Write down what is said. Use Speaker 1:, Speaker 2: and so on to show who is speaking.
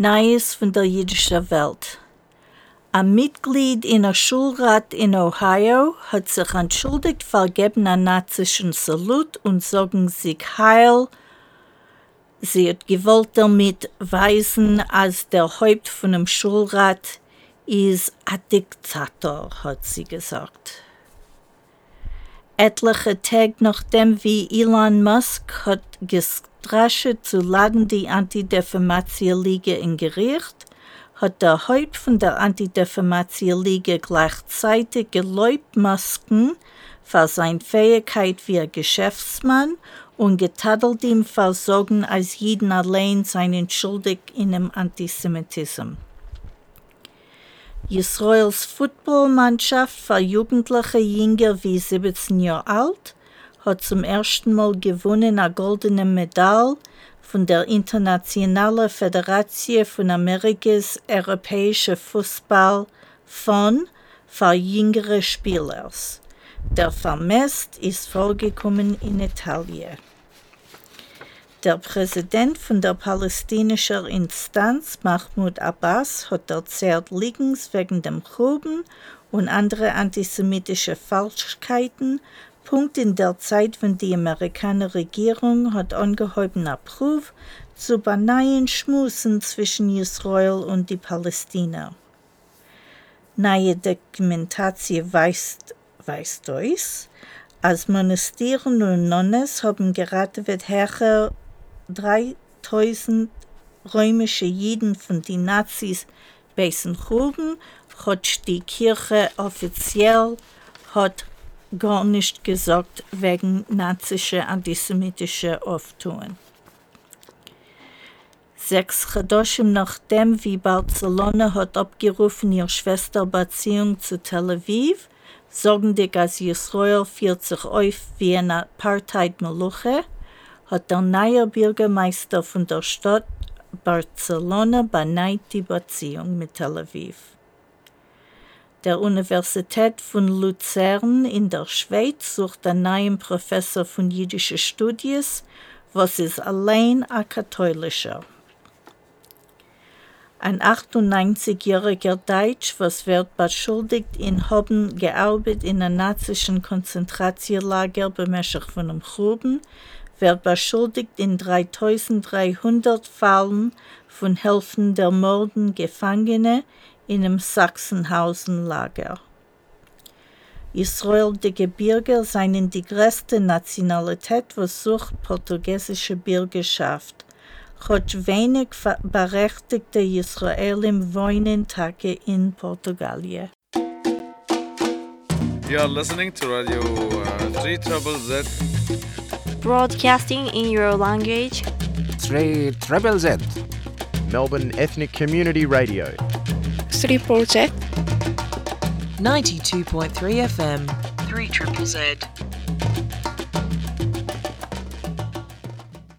Speaker 1: Neues von der jüdischen Welt. Ein Mitglied in der Schulrat in Ohio hat sich entschuldigt vergeben einen nazischen Salut und sagen sich heil. Sie hat gewollt damit weisen, als der Haupt von dem Schulrat ist ein Diktator, hat sie gesagt. Etliche Tage nachdem wie Elon Musk hat gestrascht zu laden die Antidefamation-Liga in Gericht, hat der Haupt von der Antidefamation-Liga gleichzeitig geläubt Masken für seine Fähigkeit wie Geschäftsmann und getadelt ihm Versorgen als jeden allein seinen schuldig in dem Antisemitismus. Israels Footballmannschaft für Jugendliche jünger wie 17 Jahre alt hat zum ersten Mal gewonnen eine goldene Medaille von der Internationalen Föderation von Amerikas Europäische Fußball von für jüngere Spieler. Der Vermest ist vorgekommen in Italien. Der Präsident von der palästinischen Instanz, Mahmoud Abbas, hat erzählt, Liegens wegen dem Gruben und andere antisemitische Falschkeiten, Punkt in der Zeit, wenn die amerikanische Regierung hat angehoben Proof zu beinahen Schmusen zwischen Israel und die Palästina. Neue Dokumentation weist, weist euch, als Monasteren und Nonnes haben gerade wird Herren 3000 römische Juden von den Nazis beißen Gruben, hat die Kirche offiziell hat gar nicht gesagt wegen nazischer antisemitischer Auftun. Sechs Chadoshim nachdem, wie Barcelona hat abgerufen ihre Schwesterbeziehung zu Tel Aviv, sagen die als Israel führt sich auf wie eine Apartheid-Meluche, hat der neue Bürgermeister von der Stadt Barcelona beneid die Beziehung mit Tel Aviv. Der Universität von Luzern in der Schweiz sucht einen neuen Professor von jüdischen Studien, was ist allein ein katholischer. Ein 98-jähriger Deutsch, was wird beschuldigt in haben gearbeitet in einem nazischen Konzentrationslager bemäßig von einem Gruben, wird beschuldigt in 3300 Fällen von Helfen der Morden Gefangene in einem Sachsenhausen-Lager. Israel die Gebirge seien die größte Nationalität, was sucht portugiesische Bürgerschaft. Hat wenig berechtigte Israelim wohnen Tage in Portugal.
Speaker 2: You are listening to Radio uh, 3 Trouble Z.
Speaker 3: Broadcasting in your language.
Speaker 4: 3 Treble Z.
Speaker 5: Melbourne Ethnic Community Radio.
Speaker 6: 3 Project.
Speaker 7: 92.3 FM. 3 Triple Z.